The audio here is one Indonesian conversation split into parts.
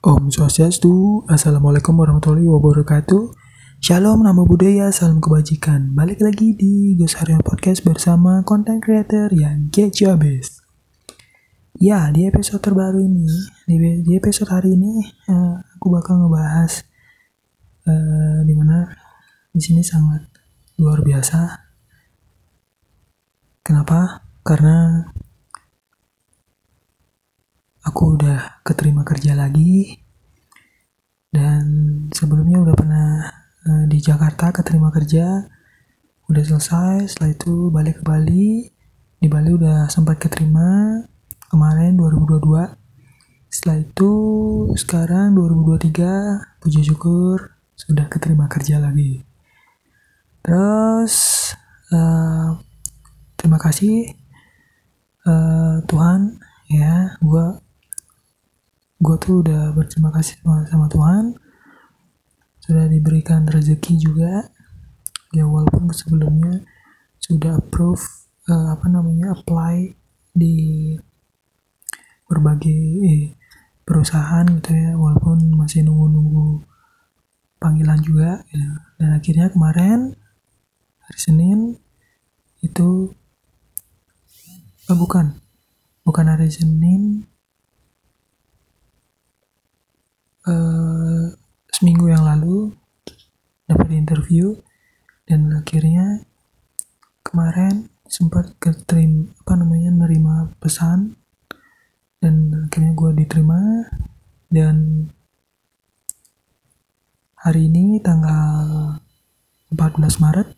Om Swastiastu, Assalamualaikum warahmatullahi wabarakatuh. Shalom, nama budaya, salam kebajikan. Balik lagi di Gosarion Podcast bersama konten creator yang kece abis. Ya, di episode terbaru ini, di, di episode hari ini, uh, aku bakal ngebahas uh, di mana di sini sangat luar biasa. Kenapa? Karena aku udah keterima kerja lagi. Dan sebelumnya udah pernah uh, di Jakarta keterima kerja. Udah selesai setelah itu balik ke Bali. Di Bali udah sempat keterima kemarin 2022 setelah itu sekarang 2023 puji syukur sudah keterima kerja lagi. Terus uh, terima kasih uh, Tuhan ya gue gue tuh udah berterima kasih sama, Tuhan. Sudah diberikan rezeki juga. Ya walaupun sebelumnya sudah approve uh, apa namanya apply di berbagai eh, perusahaan gitu ya. Walaupun masih nunggu-nunggu panggilan juga ya. dan akhirnya kemarin hari Senin itu oh, bukan. Bukan hari Senin uh, seminggu yang lalu dapat interview dan akhirnya kemarin sempat keterim apa namanya nerima pesan dan akhirnya gue diterima dan hari ini tanggal 14 Maret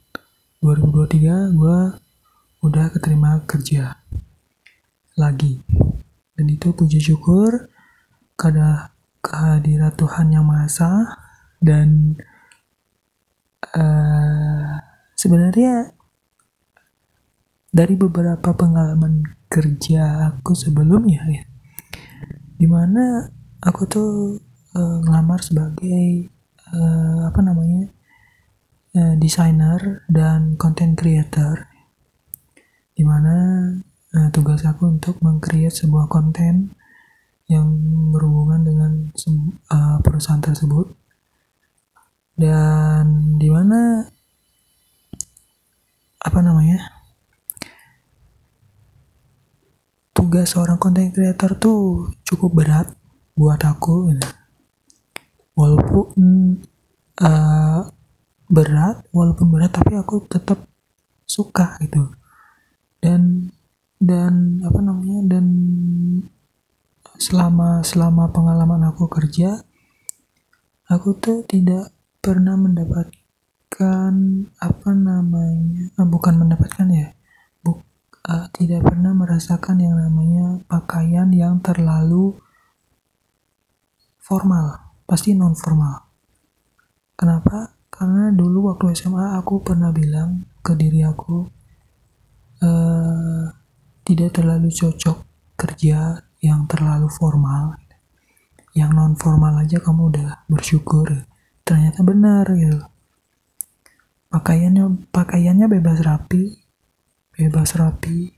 2023 gue udah keterima kerja lagi. Dan itu puji syukur karena kehadiran Tuhan Yang Maha Esa dan uh, sebenarnya dari beberapa pengalaman kerja aku sebelumnya ya di mana aku tuh uh, ngelamar sebagai uh, apa namanya uh, desainer dan content creator. Di mana uh, tugas aku untuk mengcreate sebuah konten yang berhubungan dengan uh, perusahaan tersebut dan di mana apa namanya tugas seorang content creator tuh cukup berat buat aku gitu. walaupun uh, berat walaupun berat tapi aku tetap suka gitu dan dan apa namanya dan selama selama pengalaman aku kerja aku tuh tidak pernah mendapatkan apa namanya eh, bukan mendapatkan ya buk, uh, tidak pernah merasakan yang namanya pakaian yang terlalu formal pasti non formal kenapa? Karena dulu waktu SMA aku pernah bilang ke diri aku uh, tidak terlalu cocok kerja yang terlalu formal. Yang non formal aja kamu udah bersyukur. Ternyata benar gitu. Pakaiannya pakaiannya bebas rapi bebas rapi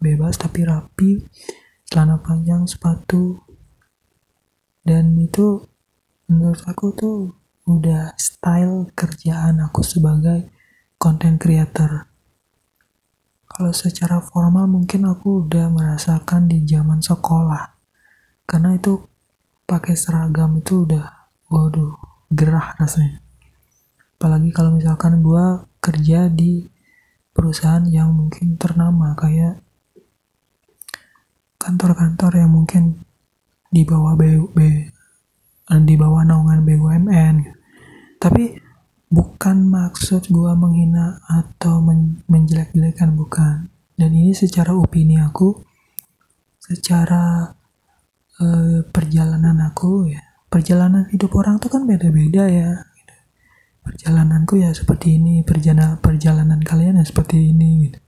bebas tapi rapi celana panjang sepatu. Dan itu menurut aku tuh udah style kerjaan aku sebagai content creator kalau secara formal mungkin aku udah merasakan di zaman sekolah. Karena itu pakai seragam itu udah waduh gerah rasanya. Apalagi kalau misalkan gue kerja di perusahaan yang mungkin ternama kayak kantor-kantor yang mungkin di bawah B, B di bawah naungan BUMN gitu. Tapi bukan maksud gue menghina atau men menjelek-jelekan bukan. Dan ini secara opini aku secara uh, perjalanan aku ya perjalanan hidup orang tuh kan beda-beda ya. Perjalananku ya seperti ini perjalanan perjalanan kalian ya seperti ini gitu.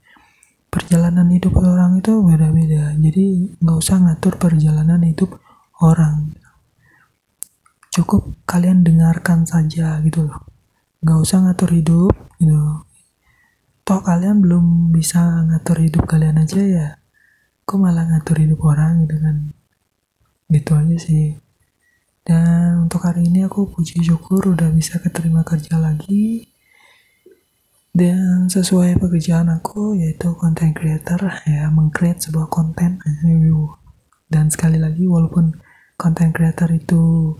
Perjalanan hidup orang itu beda-beda jadi nggak usah ngatur perjalanan hidup orang. Cukup kalian dengarkan saja gitu loh nggak usah ngatur hidup gitu. Toh kalian belum bisa ngatur hidup kalian aja ya. Kok malah ngatur hidup orang gitu kan? Gitu aja sih. Dan untuk hari ini aku puji syukur udah bisa keterima kerja lagi. Dan sesuai pekerjaan aku yaitu content creator ya mengcreate sebuah konten. Dan sekali lagi walaupun content creator itu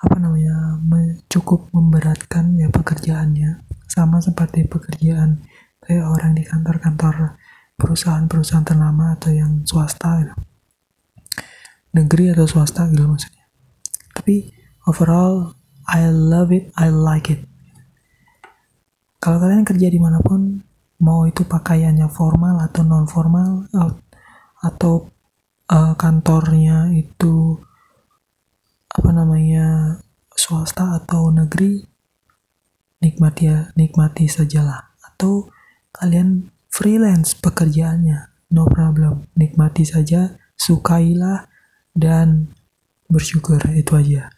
apa namanya cukup memberatkan ya pekerjaannya. Sama seperti pekerjaan kayak orang di kantor-kantor perusahaan-perusahaan ternama atau yang swasta gitu. negeri atau swasta gitu maksudnya. Tapi overall I love it I like it. Kalau kalian kerja di mana pun mau itu pakaiannya formal atau non formal atau uh, kantornya itu apa namanya swasta atau negeri nikmati ya nikmati sajalah atau kalian freelance pekerjaannya, no problem. Nikmati saja, sukailah, dan bersyukur itu aja.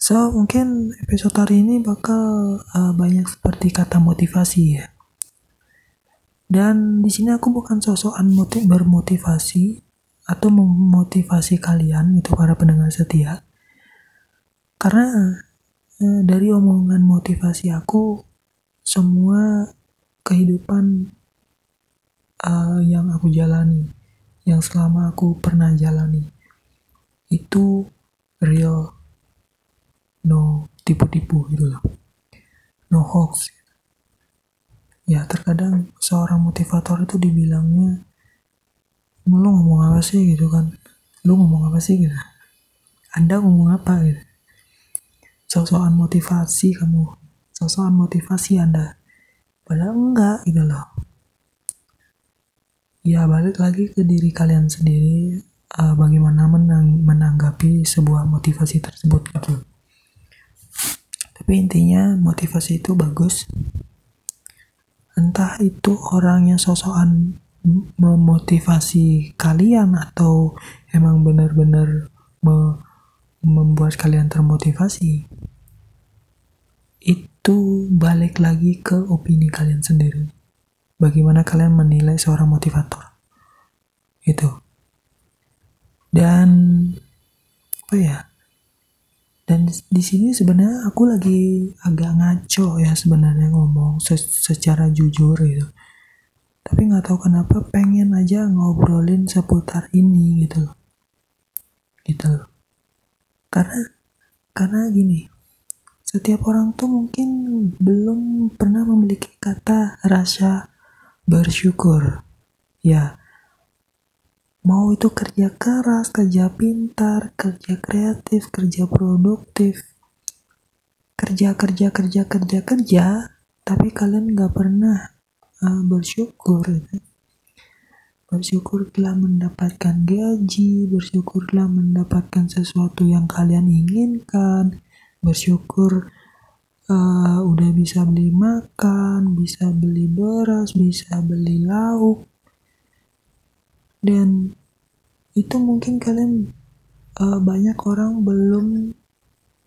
So, mungkin episode hari ini bakal uh, banyak seperti kata motivasi ya. Dan di sini aku bukan sosokan motiv bermotivasi atau memotivasi kalian itu para pendengar setia. Karena uh, dari omongan motivasi aku semua kehidupan uh, yang aku jalani, yang selama aku pernah jalani, itu real, no tipu-tipu gitu loh, no hoax. Ya terkadang seorang motivator itu dibilangnya, lu ngomong apa sih? gitu kan, lu ngomong apa sih? gitu, anda ngomong apa? gitu, sosokan motivasi kamu, sosokan motivasi anda, padahal enggak gitu loh. Ya balik lagi ke diri kalian sendiri uh, bagaimana menang menanggapi sebuah motivasi tersebut gitu. Tapi intinya motivasi itu bagus. Entah itu orang yang sosokan memotivasi kalian atau emang benar-benar me membuat kalian termotivasi itu balik lagi ke opini kalian sendiri. Bagaimana kalian menilai seorang motivator? Itu. Dan apa ya? Dan di sini sebenarnya aku lagi agak ngaco ya sebenarnya ngomong se secara jujur gitu. Tapi nggak tahu kenapa pengen aja ngobrolin seputar ini gitu loh. Gitu loh karena karena gini setiap orang tuh mungkin belum pernah memiliki kata rasa bersyukur. Ya, mau itu kerja keras, kerja pintar, kerja kreatif, kerja produktif, kerja kerja kerja kerja kerja, tapi kalian nggak pernah uh, bersyukur. Bersyukur telah mendapatkan gaji, bersyukurlah mendapatkan sesuatu yang kalian inginkan, bersyukur uh, udah bisa beli makan, bisa beli beras, bisa beli lauk. Dan itu mungkin kalian uh, banyak orang belum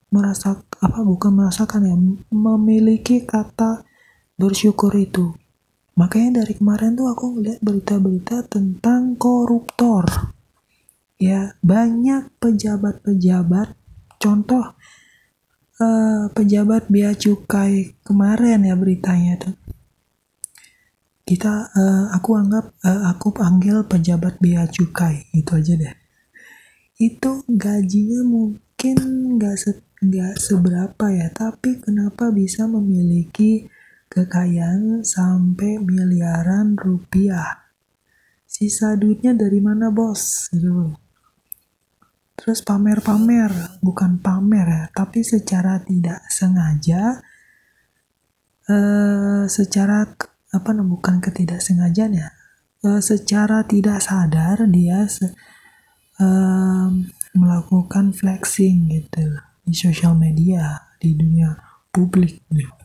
merasa apa bukan merasakan ya memiliki kata bersyukur itu makanya dari kemarin tuh aku ngeliat berita-berita tentang koruptor. Ya banyak pejabat-pejabat contoh uh, pejabat bea cukai kemarin ya beritanya tuh. Kita uh, aku anggap uh, aku panggil pejabat bea cukai itu aja deh. Itu gajinya mungkin nggak se nggak seberapa ya tapi kenapa bisa memiliki kekayaan sampai miliaran rupiah. Sisa duitnya dari mana bos? Gitu. Terus pamer-pamer bukan pamer ya tapi secara tidak sengaja eh, secara apa bukan ketidaksengajaan ya eh, secara tidak sadar dia se, eh, melakukan flexing gitu di sosial media di dunia publik gitu.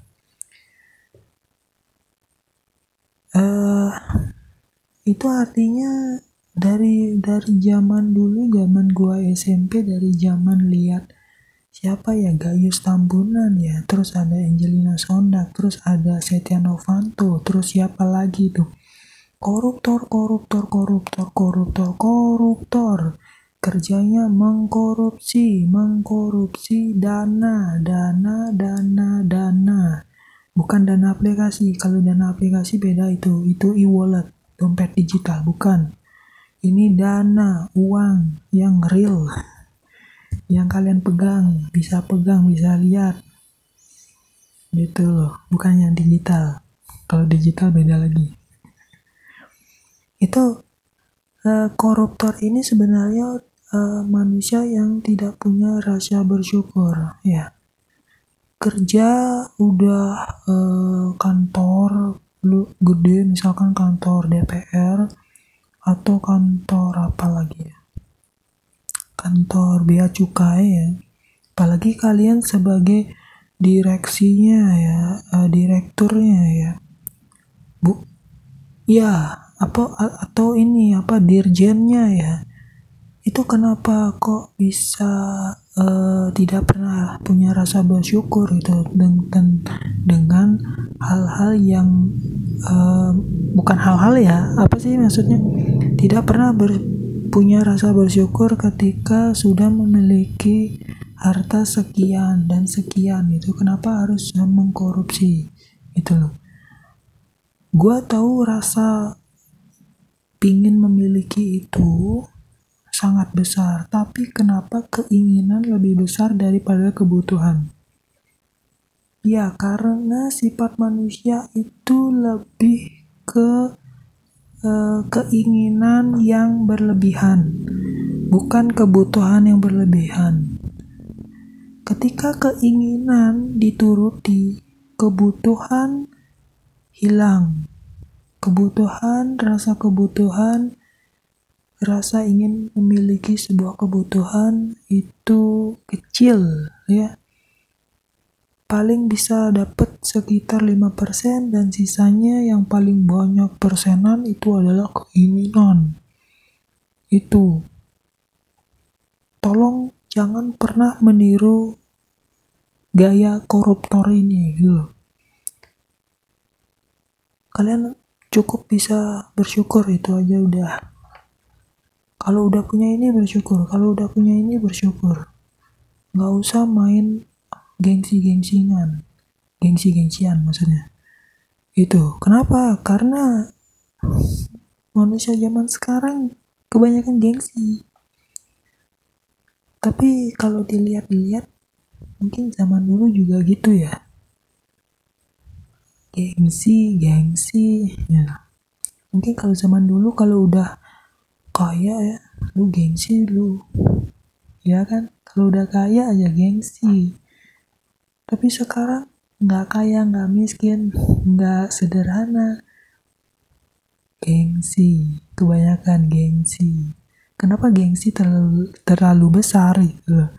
Uh, itu artinya dari dari zaman dulu zaman gua SMP dari zaman lihat siapa ya Gayus Tambunan ya terus ada Angelina Sondak terus ada Setia Novanto terus siapa lagi tuh koruptor koruptor koruptor koruptor koruptor kerjanya mengkorupsi, mengkorupsi dana, dana, dana, dana. Bukan dana aplikasi. Kalau dana aplikasi beda itu. Itu e-wallet, dompet digital, bukan. Ini dana, uang yang real. Yang kalian pegang, bisa pegang, bisa lihat. Gitu loh, bukan yang digital. Kalau digital beda lagi. Itu uh, koruptor ini sebenarnya uh, manusia yang tidak punya rasa bersyukur ya kerja udah uh, kantor lu gede misalkan kantor DPR atau kantor apa lagi ya? Kantor bea cukai ya. Apalagi kalian sebagai direksinya ya uh, direkturnya ya. Bu ya apa atau ini apa dirjennya ya. Itu kenapa kok bisa uh, tidak pernah punya rasa bersyukur itu dengan dengan hal-hal yang uh, bukan hal-hal ya apa sih maksudnya? Tidak pernah ber, punya rasa bersyukur ketika sudah memiliki harta sekian dan sekian itu kenapa harus mengkorupsi itu loh? Gua tahu rasa pingin memiliki itu sangat besar, tapi kenapa keinginan lebih besar daripada kebutuhan? Ya, karena sifat manusia itu lebih ke uh, keinginan yang berlebihan, bukan kebutuhan yang berlebihan. Ketika keinginan dituruti, kebutuhan hilang. Kebutuhan, rasa kebutuhan rasa ingin memiliki sebuah kebutuhan itu kecil ya. Paling bisa dapat sekitar 5% dan sisanya yang paling banyak persenan itu adalah keinginan. Itu. Tolong jangan pernah meniru gaya koruptor ini gitu kalian cukup bisa bersyukur itu aja udah kalau udah punya ini bersyukur kalau udah punya ini bersyukur. Nggak usah main gengsi-gengsingan gengsi-gengsian maksudnya. Itu kenapa? Karena manusia zaman sekarang kebanyakan gengsi. Tapi kalau dilihat-lihat mungkin zaman dulu juga gitu ya. Gengsi gengsi ya. Mungkin kalau zaman dulu kalau udah kaya ya. Lu gengsi lu. Ya kan? Kalau udah kaya aja gengsi. Tapi sekarang nggak kaya nggak miskin nggak sederhana. Gengsi. Kebanyakan gengsi. Kenapa gengsi terlalu terlalu besar gitu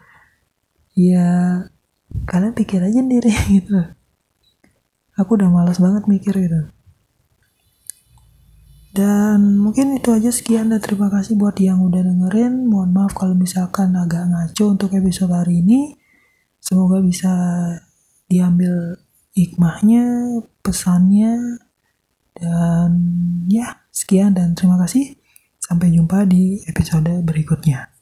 ya kalian pikir aja sendiri gitu aku udah malas banget mikir gitu dan mungkin itu aja sekian dan terima kasih buat yang udah dengerin. Mohon maaf kalau misalkan agak ngaco untuk episode hari ini. Semoga bisa diambil hikmahnya, pesannya. Dan ya, sekian dan terima kasih. Sampai jumpa di episode berikutnya.